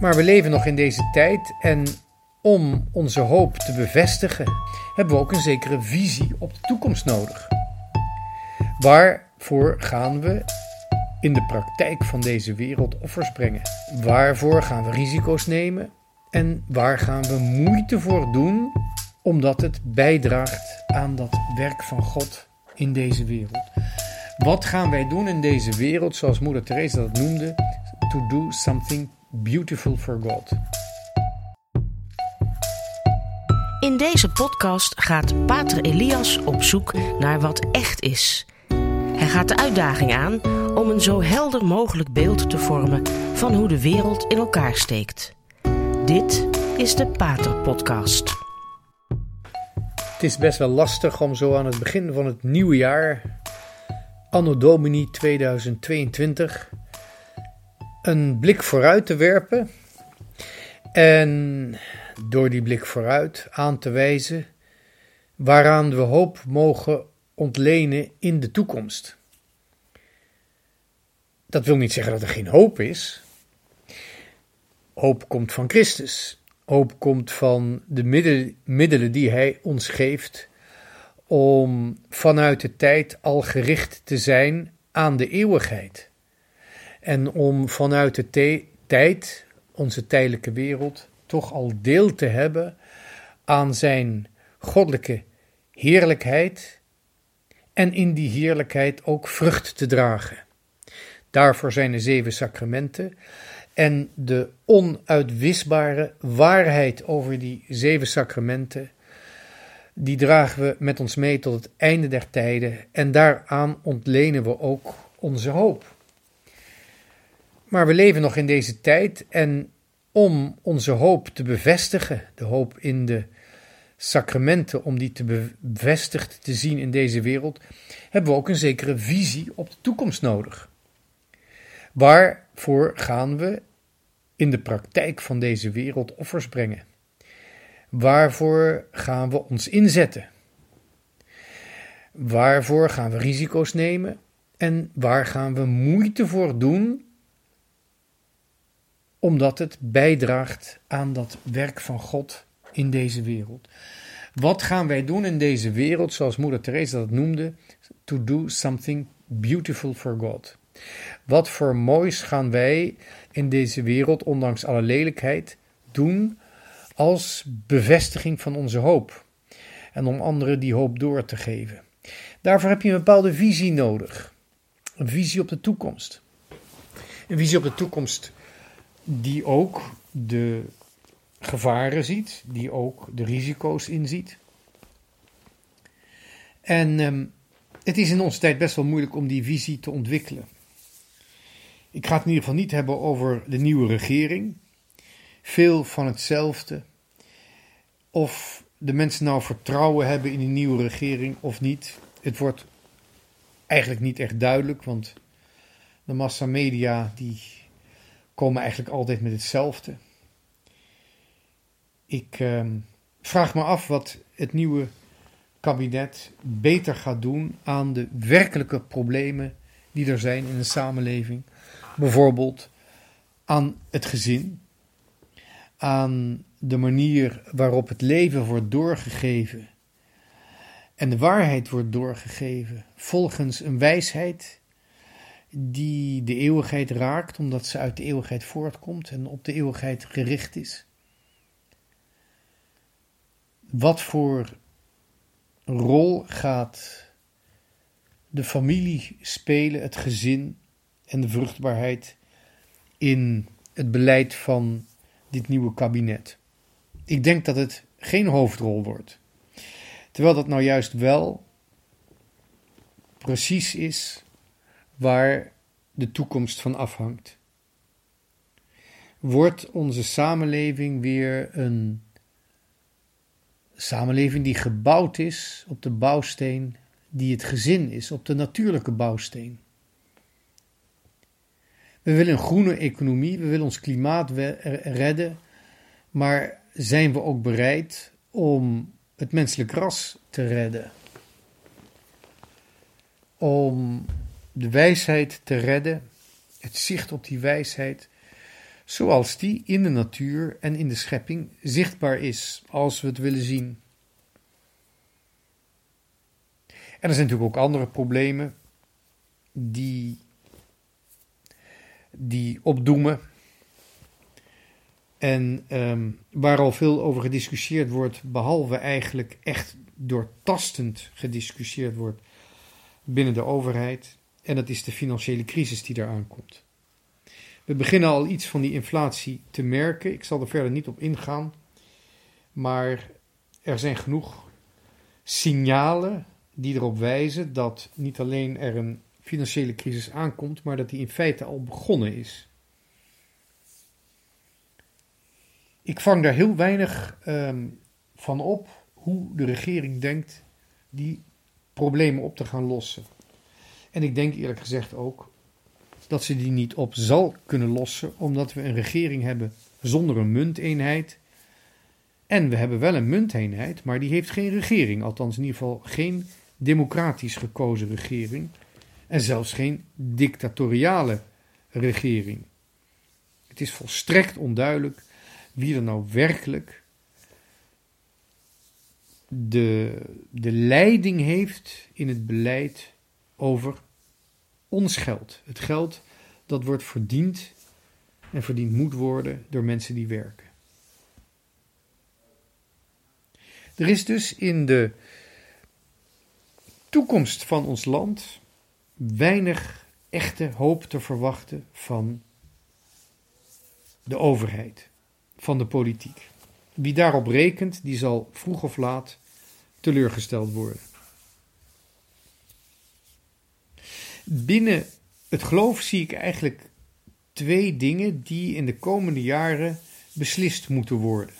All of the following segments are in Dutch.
Maar we leven nog in deze tijd en om onze hoop te bevestigen, hebben we ook een zekere visie op de toekomst nodig. Waarvoor gaan we in de praktijk van deze wereld offers brengen? Waarvoor gaan we risico's nemen? En waar gaan we moeite voor doen omdat het bijdraagt aan dat werk van God in deze wereld? Wat gaan wij doen in deze wereld, zoals Moeder Teresa dat noemde, to do something beautiful for God? In deze podcast gaat Pater Elias op zoek naar wat echt is. Hij gaat de uitdaging aan om een zo helder mogelijk beeld te vormen van hoe de wereld in elkaar steekt. Dit is de Pater Podcast. Het is best wel lastig om zo aan het begin van het nieuwe jaar, Anno Domini 2022, een blik vooruit te werpen en door die blik vooruit aan te wijzen waaraan we hoop mogen ontlenen in de toekomst. Dat wil niet zeggen dat er geen hoop is. Hoop komt van Christus. Hoop komt van de middelen die Hij ons geeft om vanuit de tijd al gericht te zijn aan de eeuwigheid. En om vanuit de tijd, onze tijdelijke wereld, toch al deel te hebben aan Zijn goddelijke heerlijkheid en in die heerlijkheid ook vrucht te dragen. Daarvoor zijn de zeven sacramenten en de onuitwisbare waarheid over die zeven sacramenten, die dragen we met ons mee tot het einde der tijden en daaraan ontlenen we ook onze hoop. Maar we leven nog in deze tijd en om onze hoop te bevestigen, de hoop in de sacramenten, om die te bevestigd te zien in deze wereld, hebben we ook een zekere visie op de toekomst nodig. Waarvoor gaan we in de praktijk van deze wereld offers brengen? Waarvoor gaan we ons inzetten? Waarvoor gaan we risico's nemen? En waar gaan we moeite voor doen omdat het bijdraagt aan dat werk van God in deze wereld. Wat gaan wij doen in deze wereld, zoals Moeder Teresa dat noemde, to do something beautiful for God? Wat voor moois gaan wij in deze wereld, ondanks alle lelijkheid, doen als bevestiging van onze hoop en om anderen die hoop door te geven? Daarvoor heb je een bepaalde visie nodig, een visie op de toekomst. Een visie op de toekomst die ook de gevaren ziet, die ook de risico's inziet. En um, het is in onze tijd best wel moeilijk om die visie te ontwikkelen. Ik ga het in ieder geval niet hebben over de nieuwe regering. Veel van hetzelfde. Of de mensen nou vertrouwen hebben in die nieuwe regering of niet. Het wordt eigenlijk niet echt duidelijk, want de massamedia die komen eigenlijk altijd met hetzelfde. Ik uh, vraag me af wat het nieuwe kabinet beter gaat doen aan de werkelijke problemen die er zijn in de samenleving. Bijvoorbeeld aan het gezin, aan de manier waarop het leven wordt doorgegeven en de waarheid wordt doorgegeven volgens een wijsheid die de eeuwigheid raakt, omdat ze uit de eeuwigheid voortkomt en op de eeuwigheid gericht is. Wat voor rol gaat de familie spelen, het gezin en de vruchtbaarheid in het beleid van dit nieuwe kabinet? Ik denk dat het geen hoofdrol wordt. Terwijl dat nou juist wel precies is waar de toekomst van afhangt. Wordt onze samenleving weer een samenleving die gebouwd is op de bouwsteen die het gezin is, op de natuurlijke bouwsteen? We willen een groene economie, we willen ons klimaat redden, maar zijn we ook bereid om het menselijk ras te redden? Om de wijsheid te redden, het zicht op die wijsheid zoals die in de natuur en in de schepping zichtbaar is, als we het willen zien. En er zijn natuurlijk ook andere problemen die, die opdoemen. En ehm, waar al veel over gediscussieerd wordt, behalve eigenlijk echt doortastend gediscussieerd wordt binnen de overheid. En dat is de financiële crisis die eraan komt. We beginnen al iets van die inflatie te merken. Ik zal er verder niet op ingaan. Maar er zijn genoeg signalen die erop wijzen dat niet alleen er een financiële crisis aankomt, maar dat die in feite al begonnen is. Ik vang daar heel weinig um, van op hoe de regering denkt die problemen op te gaan lossen. En ik denk eerlijk gezegd ook dat ze die niet op zal kunnen lossen, omdat we een regering hebben zonder een munteenheid. En we hebben wel een munteenheid, maar die heeft geen regering, althans in ieder geval geen democratisch gekozen regering. En zelfs geen dictatoriale regering. Het is volstrekt onduidelijk wie er nou werkelijk de, de leiding heeft in het beleid over ons geld. Het geld dat wordt verdiend en verdiend moet worden door mensen die werken. Er is dus in de toekomst van ons land weinig echte hoop te verwachten van de overheid, van de politiek. Wie daarop rekent, die zal vroeg of laat teleurgesteld worden. Binnen het geloof zie ik eigenlijk twee dingen die in de komende jaren beslist moeten worden.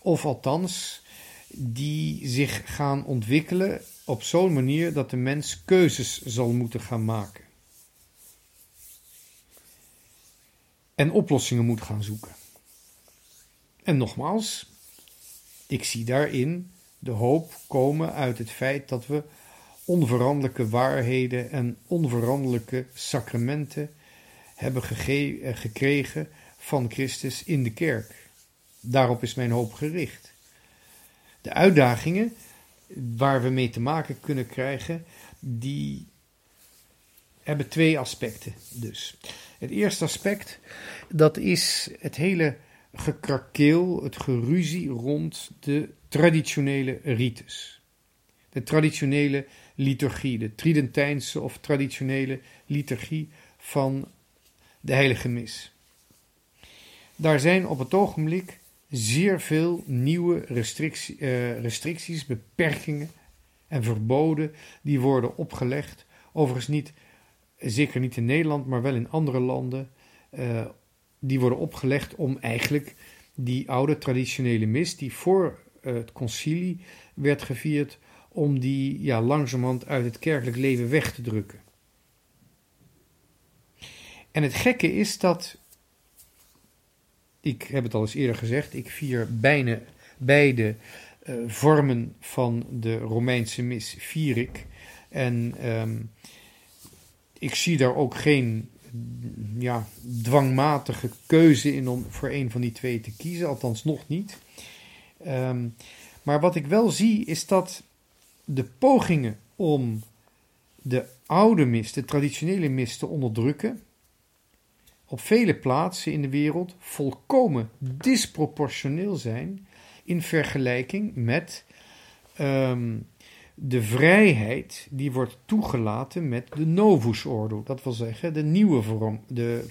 Of althans, die zich gaan ontwikkelen op zo'n manier dat de mens keuzes zal moeten gaan maken. En oplossingen moet gaan zoeken. En nogmaals, ik zie daarin de hoop komen uit het feit dat we onveranderlijke waarheden en onveranderlijke sacramenten hebben eh, gekregen van Christus in de kerk. Daarop is mijn hoop gericht. De uitdagingen waar we mee te maken kunnen krijgen, die hebben twee aspecten dus. Het eerste aspect, dat is het hele gekrakeel, het geruzie rond de traditionele rites. De traditionele liturgie, de Tridentijnse of traditionele liturgie van de Heilige Mis. Daar zijn op het ogenblik zeer veel nieuwe uh, restricties, beperkingen en verboden die worden opgelegd. Overigens niet, zeker niet in Nederland, maar wel in andere landen. Uh, die worden opgelegd om eigenlijk die oude traditionele mis, die voor uh, het concilie werd gevierd, om die ja, langzamerhand uit het kerkelijk leven weg te drukken. En het gekke is dat, ik heb het al eens eerder gezegd, ik vier bijna beide uh, vormen van de Romeinse mis vier ik. En um, ik zie daar ook geen ja, dwangmatige keuze in om voor een van die twee te kiezen, althans nog niet. Um, maar wat ik wel zie is dat de pogingen om de oude mis, de traditionele mis te onderdrukken, op vele plaatsen in de wereld volkomen disproportioneel zijn in vergelijking met um, de vrijheid die wordt toegelaten met de novus ordo. Dat wil zeggen de nieuwe vorm, de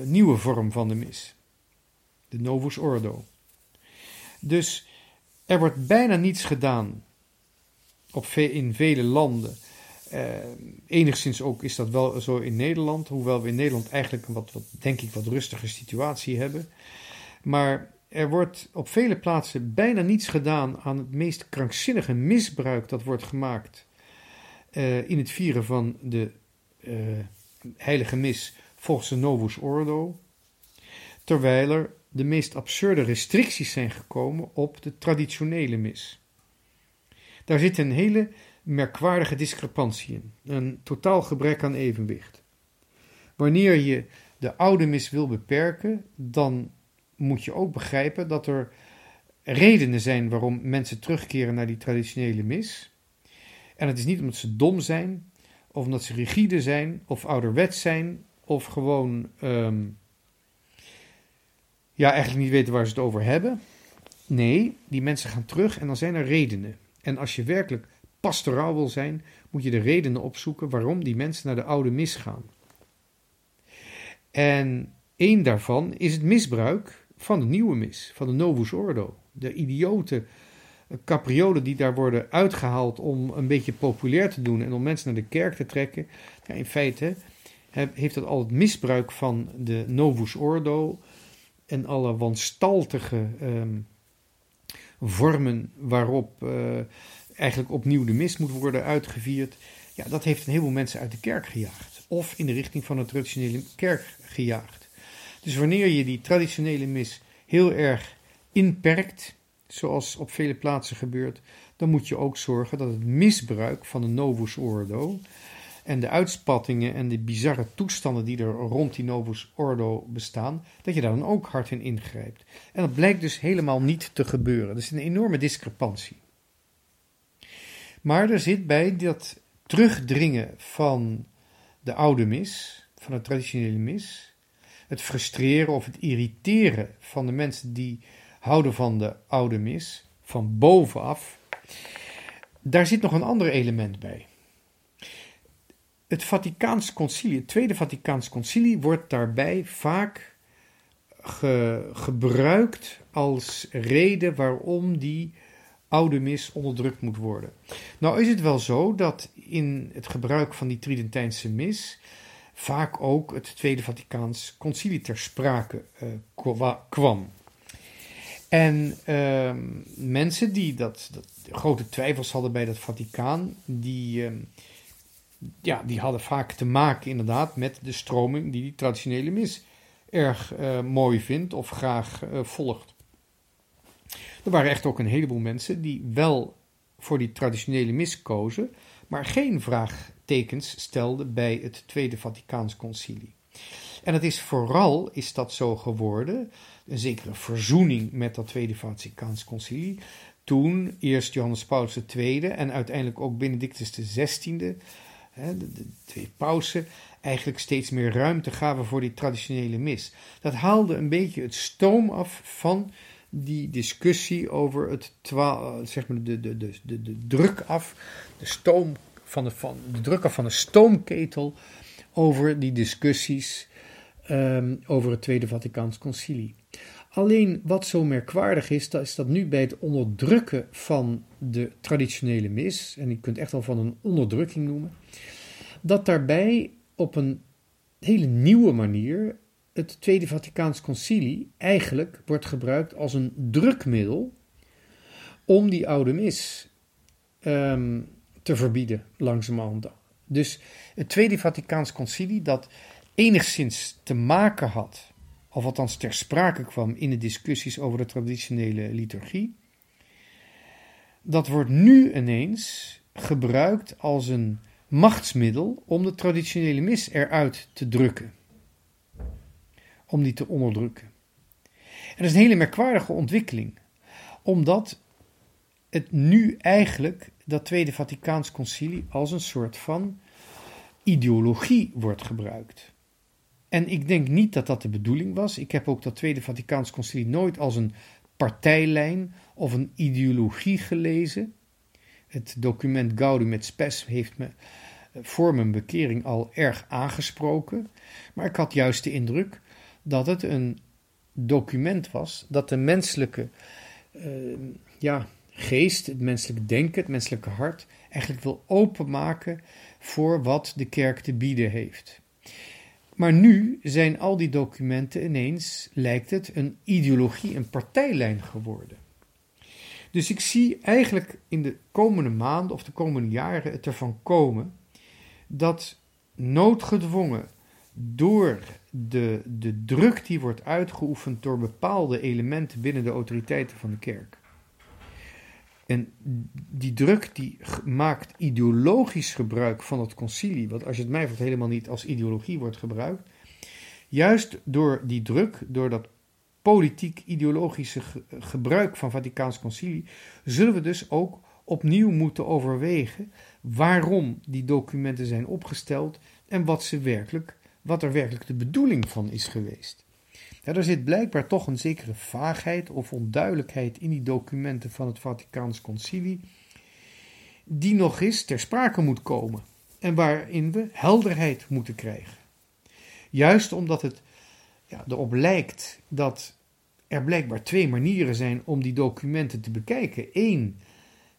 uh, nieuwe vorm van de mis. De novus ordo. Dus er wordt bijna niets gedaan op in vele landen. Uh, enigszins ook is dat wel zo in Nederland, hoewel we in Nederland eigenlijk een wat, wat, denk ik, wat rustige situatie hebben. Maar er wordt op vele plaatsen bijna niets gedaan aan het meest krankzinnige misbruik dat wordt gemaakt uh, in het vieren van de uh, heilige mis volgens de Novus Ordo. Terwijl er de meest absurde restricties zijn gekomen op de traditionele mis. Daar zit een hele merkwaardige discrepantie in, een totaal gebrek aan evenwicht. Wanneer je de oude mis wil beperken, dan moet je ook begrijpen dat er redenen zijn waarom mensen terugkeren naar die traditionele mis. En het is niet omdat ze dom zijn, of omdat ze rigide zijn, of ouderwets zijn, of gewoon ehm, ja, eigenlijk niet weten waar ze het over hebben. Nee, die mensen gaan terug en dan zijn er redenen. En als je werkelijk pastoraal wil zijn, moet je de redenen opzoeken waarom die mensen naar de oude mis gaan. En één daarvan is het misbruik van de nieuwe mis, van de Novus Ordo. De idiote capriolen die daar worden uitgehaald om een beetje populair te doen en om mensen naar de kerk te trekken. Ja, in feite heeft dat al het misbruik van de Novus Ordo en alle wanstaltige ehm, vormen waarop uh, eigenlijk opnieuw de mis moet worden uitgevierd. Ja, dat heeft een heleboel mensen uit de kerk gejaagd. Of in de richting van de traditionele kerk gejaagd. Dus wanneer je die traditionele mis heel erg inperkt, zoals op vele plaatsen gebeurt, dan moet je ook zorgen dat het misbruik van de Novus Ordo en de uitspattingen en de bizarre toestanden die er rond die Novus Ordo bestaan, dat je daar dan ook hard in ingrijpt. En dat blijkt dus helemaal niet te gebeuren. Dat is een enorme discrepantie. Maar er zit bij dat terugdringen van de oude mis, van de traditionele mis, het frustreren of het irriteren van de mensen die houden van de oude mis, van bovenaf, daar zit nog een ander element bij. Het Vaticaans Concilie, het Tweede Vaticaans Concilie, wordt daarbij vaak gebruikt als reden waarom die oude mis onderdrukt moet worden. Nou is het wel zo dat in het gebruik van die Tridentijnse mis vaak ook het Tweede Vaticaans Concilie ter sprake uh, kwam. En uh, mensen die dat, grote twijfels hadden bij dat Vaticaan, die, uh, ja, die hadden vaak te maken inderdaad met de stroming die die traditionele mis erg uh, mooi vindt of graag volgt. Er waren echt ook een heleboel mensen die wel voor die traditionele mis kozen, maar geen vraagtekens stelden bij het Tweede Vaticaans Concilie. En het is vooral is dat zo geworden, een zekere verzoening met dat Tweede Vaticaans Concilie, toen eerst Johannes Paulus II en uiteindelijk ook Benedictus XVI, de, twee pausen, eigenlijk steeds meer ruimte gaven voor die traditionele mis. Dat haalde een beetje het stoom af van die discussie over het zeg maar de, de, de, de, de druk af, de stoom van de, van de druk af van de stoomketel over die discussies um, over het Tweede Vaticaans Concilie. Alleen wat zo merkwaardig is, dat is dat nu bij het onderdrukken van de traditionele mis, en je kunt echt wel van een onderdrukking noemen, dat daarbij op een hele nieuwe manier het Tweede Vaticaans Concilie eigenlijk wordt gebruikt als een drukmiddel om die oude mis um, te verbieden, langzamerhand. Dus het Tweede Vaticaans Concilie, dat enigszins te maken had, of althans ter sprake kwam in de discussies over de traditionele liturgie, dat wordt nu ineens gebruikt als een machtsmiddel om de traditionele mis eruit te drukken om die te onderdrukken. En dat is een hele merkwaardige ontwikkeling, omdat het nu eigenlijk dat Tweede Vaticaans Concilie als een soort van ideologie wordt gebruikt. En ik denk niet dat dat de bedoeling was. Ik heb ook dat Tweede Vaticaans Concilie nooit als een partijlijn of een ideologie gelezen. Het document Gaudium et Spes heeft me voor mijn bekering al erg aangesproken. Maar ik had juist de indruk dat het een document was dat de menselijke uh, ja, geest, het menselijke denken, het menselijke hart eigenlijk wil openmaken voor wat de kerk te bieden heeft. Maar nu zijn al die documenten ineens, lijkt het, een ideologie, een partijlijn geworden. Dus ik zie eigenlijk in de komende maanden of de komende jaren het ervan komen dat noodgedwongen door de, de druk die wordt uitgeoefend door bepaalde elementen binnen de autoriteiten van de kerk. En die druk die maakt ideologisch gebruik van het concilie, wat als je het mij vraagt helemaal niet als ideologie wordt gebruikt. Juist door die druk, door dat politiek-ideologische gebruik van Vaticaans Concilie, zullen we dus ook opnieuw moeten overwegen waarom die documenten zijn opgesteld en wat, ze werkelijk, wat er werkelijk de bedoeling van is geweest. Er zit blijkbaar toch een zekere vaagheid of onduidelijkheid in die documenten van het Vaticaans Concilie, die nog eens ter sprake moet komen en waarin we helderheid moeten krijgen. Juist omdat het ja, erop lijkt dat er blijkbaar twee manieren zijn om die documenten te bekijken. Eén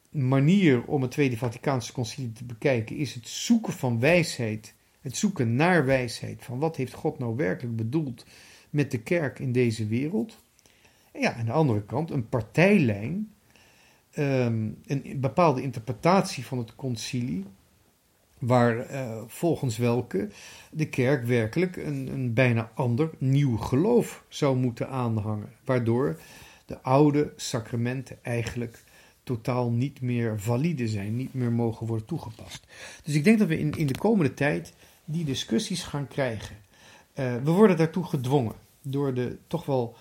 manier om het Tweede Vaticaanse Concilie te bekijken is het zoeken van wijsheid, het zoeken naar wijsheid, van wat heeft God nou werkelijk bedoeld met de kerk in deze wereld. En ja, aan de andere kant een partijlijn, ehm, een bepaalde interpretatie van het concilie, waar uh, volgens welke de kerk werkelijk een, een bijna ander nieuw geloof zou moeten aanhangen, waardoor de oude sacramenten eigenlijk totaal niet meer valide zijn, niet meer mogen worden toegepast. Dus ik denk dat we in, in de komende tijd die discussies gaan krijgen. Uh, we worden daartoe gedwongen door de toch wel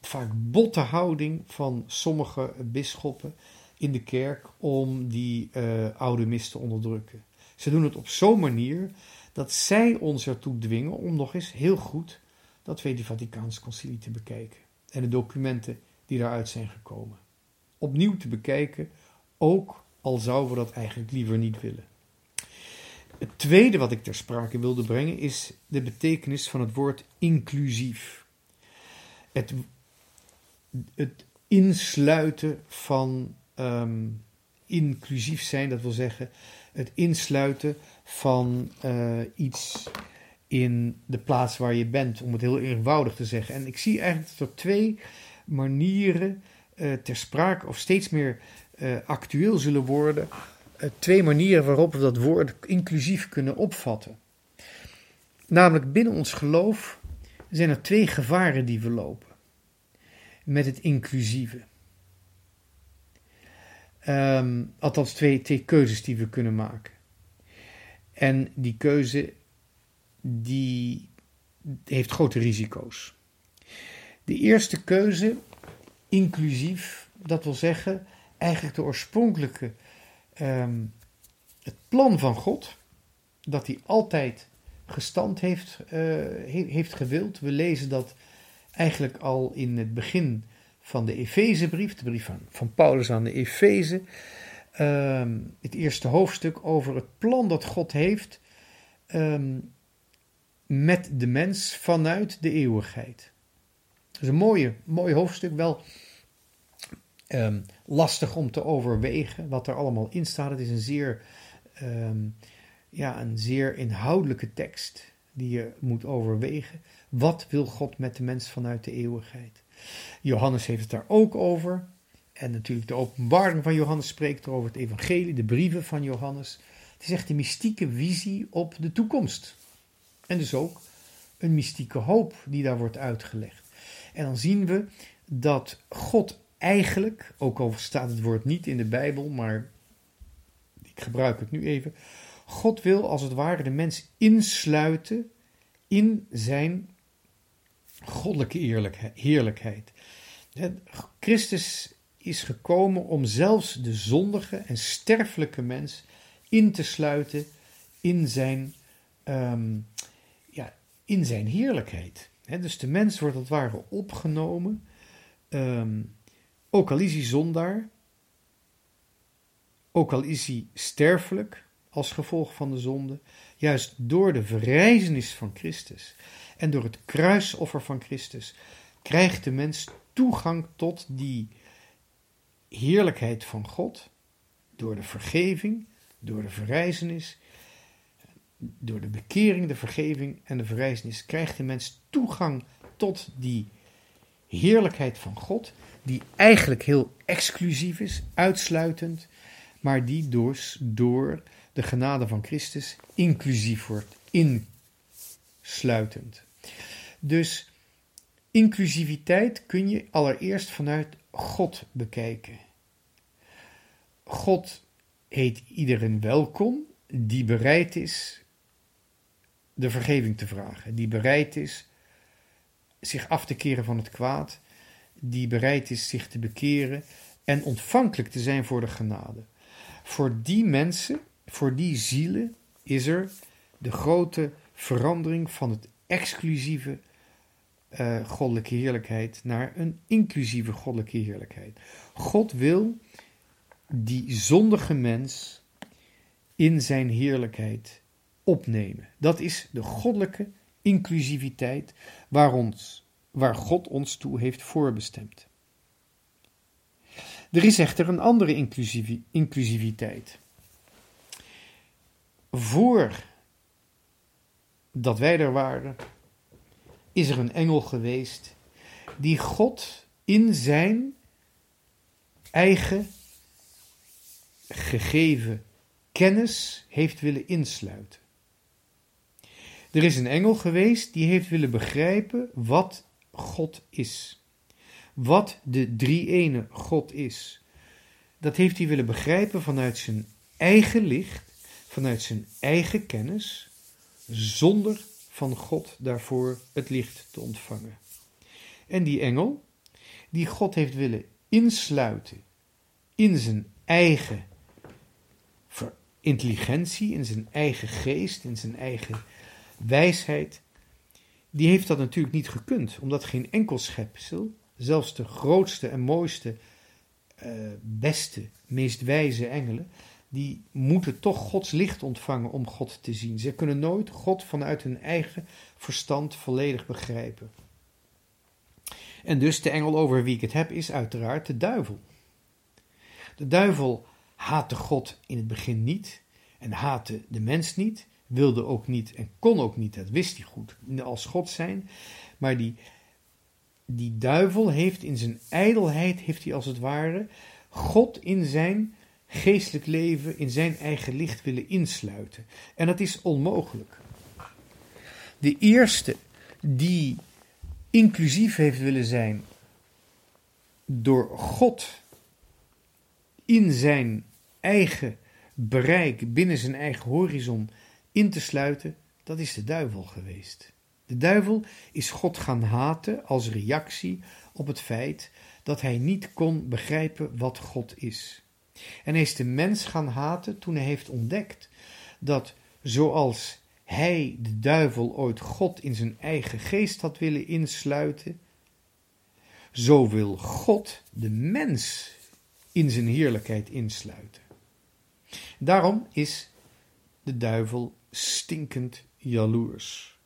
vaak botte houding van sommige bisschoppen in de kerk om die uh, oude mis te onderdrukken. Ze doen het op zo'n manier dat zij ons ertoe dwingen om nog eens heel goed dat Tweede Vaticaans Concilie te bekijken en de documenten die daaruit zijn gekomen. Opnieuw te bekijken, ook al zouden we dat eigenlijk liever niet willen. Het tweede wat ik ter sprake wilde brengen is de betekenis van het woord inclusief. Het, het insluiten van um, inclusief zijn, dat wil zeggen het insluiten van uh, iets in de plaats waar je bent, om het heel eenvoudig te zeggen. En ik zie eigenlijk dat er twee manieren uh, ter sprake of steeds meer uh, actueel zullen worden eh, twee manieren waarop we dat woord inclusief kunnen opvatten. Namelijk binnen ons geloof zijn er twee gevaren die we lopen met het inclusieve. Um, althans, twee, twee keuzes die we kunnen maken. En die keuze die heeft grote risico's. De eerste keuze, inclusief, dat wil zeggen eigenlijk de oorspronkelijke Ehm, het plan van God, dat hij altijd gestand heeft, uh, heeft gewild. We lezen dat eigenlijk al in het begin van de Efezebrief, de brief van, van Paulus aan de Efeze. Ehm, het eerste hoofdstuk over het plan dat God heeft ehm, met de mens vanuit de eeuwigheid. Dat is een mooie, mooi hoofdstuk, wel um, lastig om te overwegen wat er allemaal in staat. Het is een zeer, um, ja, een zeer inhoudelijke tekst die je moet overwegen. Wat wil God met de mens vanuit de eeuwigheid? Johannes heeft het daar ook over. En natuurlijk de openbaring van Johannes spreekt over het evangelie, de brieven van Johannes. Het is echt een mystieke visie op de toekomst. En dus ook een mystieke hoop die daar wordt uitgelegd. En dan zien we dat God eigenlijk, ook al staat het woord niet in de Bijbel, maar ik gebruik het nu even. God wil als het ware de mens insluiten in zijn goddelijke heerlijkheid. Christus is gekomen om zelfs de zondige en sterfelijke mens in te sluiten in zijn, um, ja, in zijn heerlijkheid. dus de mens wordt als het ware opgenomen um, ook al is hij zondaar, ook al is hij sterfelijk als gevolg van de zonde, juist door de verrijzenis van Christus en door het kruisoffer van Christus krijgt de mens toegang tot die heerlijkheid van God door de vergeving, door de verrijzenis, door de bekering, de vergeving en de verrijzenis krijgt de mens toegang tot die heerlijkheid van God die eigenlijk heel exclusief is, uitsluitend, maar die dus door de genade van Christus inclusief wordt, insluitend. Dus inclusiviteit kun je allereerst vanuit God bekijken. God heet iedereen welkom die bereid is de vergeving te vragen, die bereid is zich af te keren van het kwaad, die bereid is zich te bekeren en ontvankelijk te zijn voor de genade. Voor die mensen, voor die zielen, is er de grote verandering van het exclusieve uh, goddelijke heerlijkheid naar een inclusieve goddelijke heerlijkheid. God wil die zondige mens in zijn heerlijkheid opnemen. Dat is de goddelijke inclusiviteit waar, ons, waar God ons toe heeft voorbestemd. Er is echter een andere inclusiviteit. Voor dat wij er waren, is er een engel geweest die God in zijn eigen gegeven kennis heeft willen insluiten. Er is een engel geweest die heeft willen begrijpen wat God is. Wat de drie-ene God is. Dat heeft hij willen begrijpen vanuit zijn eigen licht, vanuit zijn eigen kennis, zonder van God daarvoor het licht te ontvangen. En die engel, die God heeft willen insluiten in zijn eigen intelligentie, in zijn eigen geest, in zijn eigen wijsheid, die heeft dat natuurlijk niet gekund, omdat geen enkel schepsel, zelfs de grootste en mooiste, uh, beste, meest wijze engelen, die moeten toch Gods licht ontvangen om God te zien. Ze kunnen nooit God vanuit hun eigen verstand volledig begrijpen. En dus de engel over wie ik het heb is uiteraard de duivel. De duivel haatte God in het begin niet en haatte de mens niet, wilde ook niet en kon ook niet, dat wist hij goed, als God zijn. Maar die, die duivel heeft in zijn ijdelheid, heeft hij als het ware, God in zijn geestelijk leven, in zijn eigen licht willen insluiten. En dat is onmogelijk. De eerste die inclusief heeft willen zijn door God in zijn eigen bereik, binnen zijn eigen horizon in te sluiten, dat is de duivel geweest. De duivel is God gaan haten als reactie op het feit dat hij niet kon begrijpen wat God is. En hij is de mens gaan haten toen hij heeft ontdekt dat zoals hij, de duivel, ooit God in zijn eigen geest had willen insluiten, zo wil God de mens in zijn heerlijkheid insluiten. Daarom is de duivel stinkend jaloers.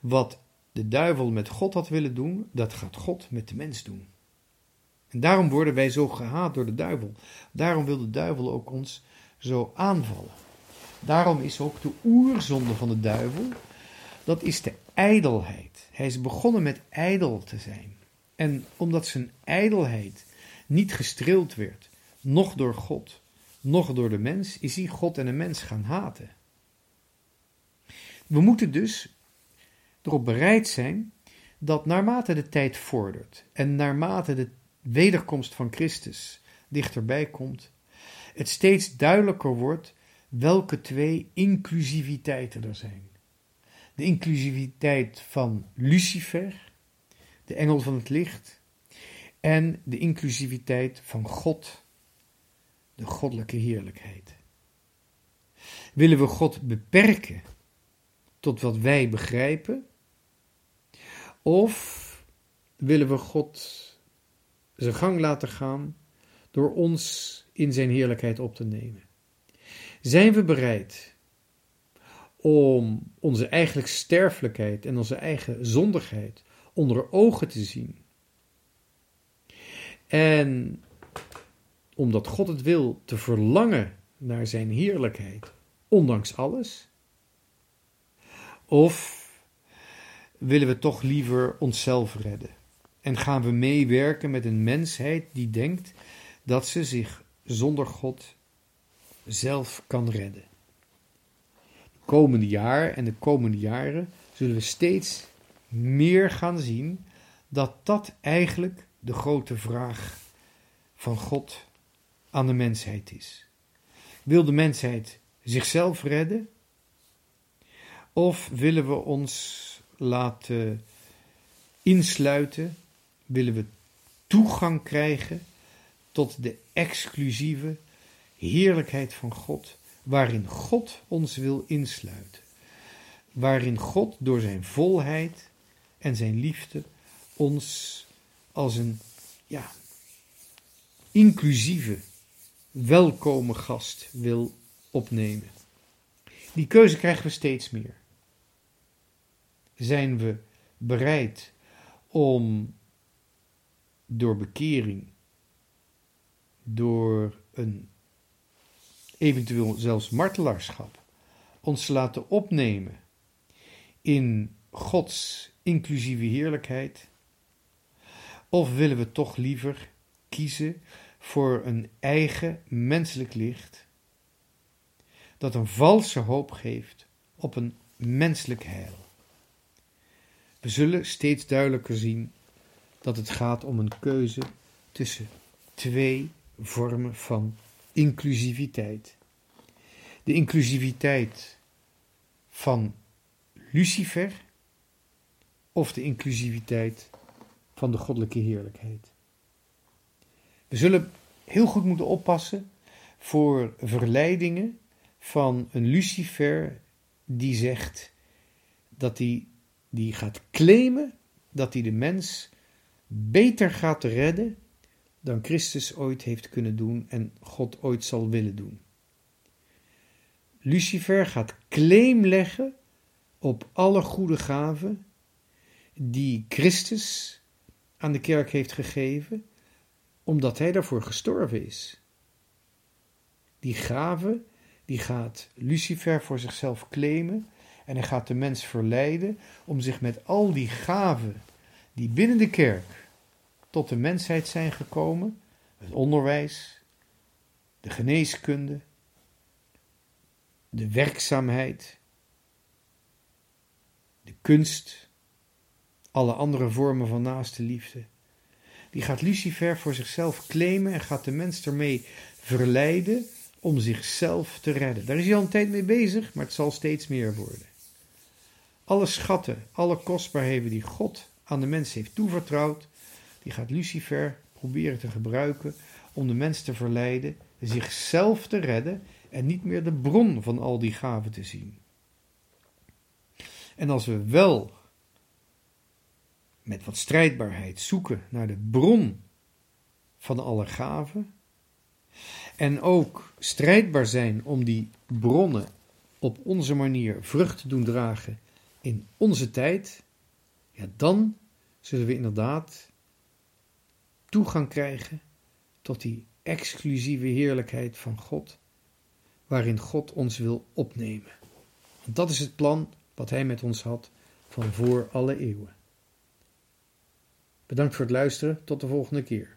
Wat de duivel met God had willen doen, dat gaat God met de mens doen. En daarom worden wij zo gehaat door de duivel. Daarom wil de duivel ook ons zo aanvallen. Daarom is ook de oerzonde van de duivel, dat is de ijdelheid. Hij is begonnen met ijdel te zijn. En omdat zijn ijdelheid niet gestreeld werd, noch door God, noch door de mens, is hij God en de mens gaan haten. We moeten dus erop bereid zijn dat naarmate de tijd vordert en naarmate de wederkomst van Christus dichterbij komt, het steeds duidelijker wordt welke twee inclusiviteiten er zijn. De inclusiviteit van Lucifer, de engel van het licht, en de inclusiviteit van God, de goddelijke heerlijkheid. Willen we God beperken tot wat wij begrijpen? Of willen we God zijn gang laten gaan door ons in zijn heerlijkheid op te nemen? Zijn we bereid om onze eigenlijk sterfelijkheid en onze eigen zondigheid onder ogen te zien? En omdat God het wil te verlangen naar zijn heerlijkheid, ondanks alles? Of willen we toch liever onszelf redden? En gaan we meewerken met een mensheid die denkt dat ze zich zonder God zelf kan redden? De komende jaar en de komende jaren zullen we steeds meer gaan zien dat dat eigenlijk de grote vraag van God aan de mensheid is. Wil de mensheid zichzelf redden? Of willen we ons laten insluiten? Willen we toegang krijgen tot de exclusieve heerlijkheid van God, waarin God ons wil insluiten? Waarin God door zijn volheid en zijn liefde ons als een ja, inclusieve, welkome gast wil opnemen. Die keuze krijgen we steeds meer. Zijn we bereid om door bekering, door een eventueel zelfs martelaarschap, ons te laten opnemen in Gods inclusieve heerlijkheid? Of willen we toch liever kiezen voor een eigen menselijk licht dat een valse hoop geeft op een menselijk heil? We zullen steeds duidelijker zien dat het gaat om een keuze tussen twee vormen van inclusiviteit. De inclusiviteit van Lucifer of de inclusiviteit van de goddelijke heerlijkheid. We zullen heel goed moeten oppassen voor verleidingen van een Lucifer die zegt dat hij die gaat claimen dat hij de mens beter gaat redden dan Christus ooit heeft kunnen doen en God ooit zal willen doen. Lucifer gaat claim leggen op alle goede gaven die Christus aan de kerk heeft gegeven, omdat hij daarvoor gestorven is. Die gave, die gaat Lucifer voor zichzelf claimen en hij gaat de mens verleiden om zich met al die gaven die binnen de kerk tot de mensheid zijn gekomen, het onderwijs, de geneeskunde, de werkzaamheid, de kunst, alle andere vormen van naaste liefde. Die gaat Lucifer voor zichzelf claimen en gaat de mens ermee verleiden om zichzelf te redden. Daar is hij al een tijd mee bezig, maar het zal steeds meer worden. Alle schatten, alle kostbaarheden die God aan de mens heeft toevertrouwd, die gaat Lucifer proberen te gebruiken om de mens te verleiden zichzelf te redden en niet meer de bron van al die gaven te zien. En als we wel met wat strijdbaarheid zoeken naar de bron van alle gaven en ook strijdbaar zijn om die bronnen op onze manier vrucht te doen dragen in onze tijd, ja, dan zullen we inderdaad toegang krijgen tot die exclusieve heerlijkheid van God, waarin God ons wil opnemen. Dat is het plan wat Hij met ons had van voor alle eeuwen. Bedankt voor het luisteren. Tot de volgende keer.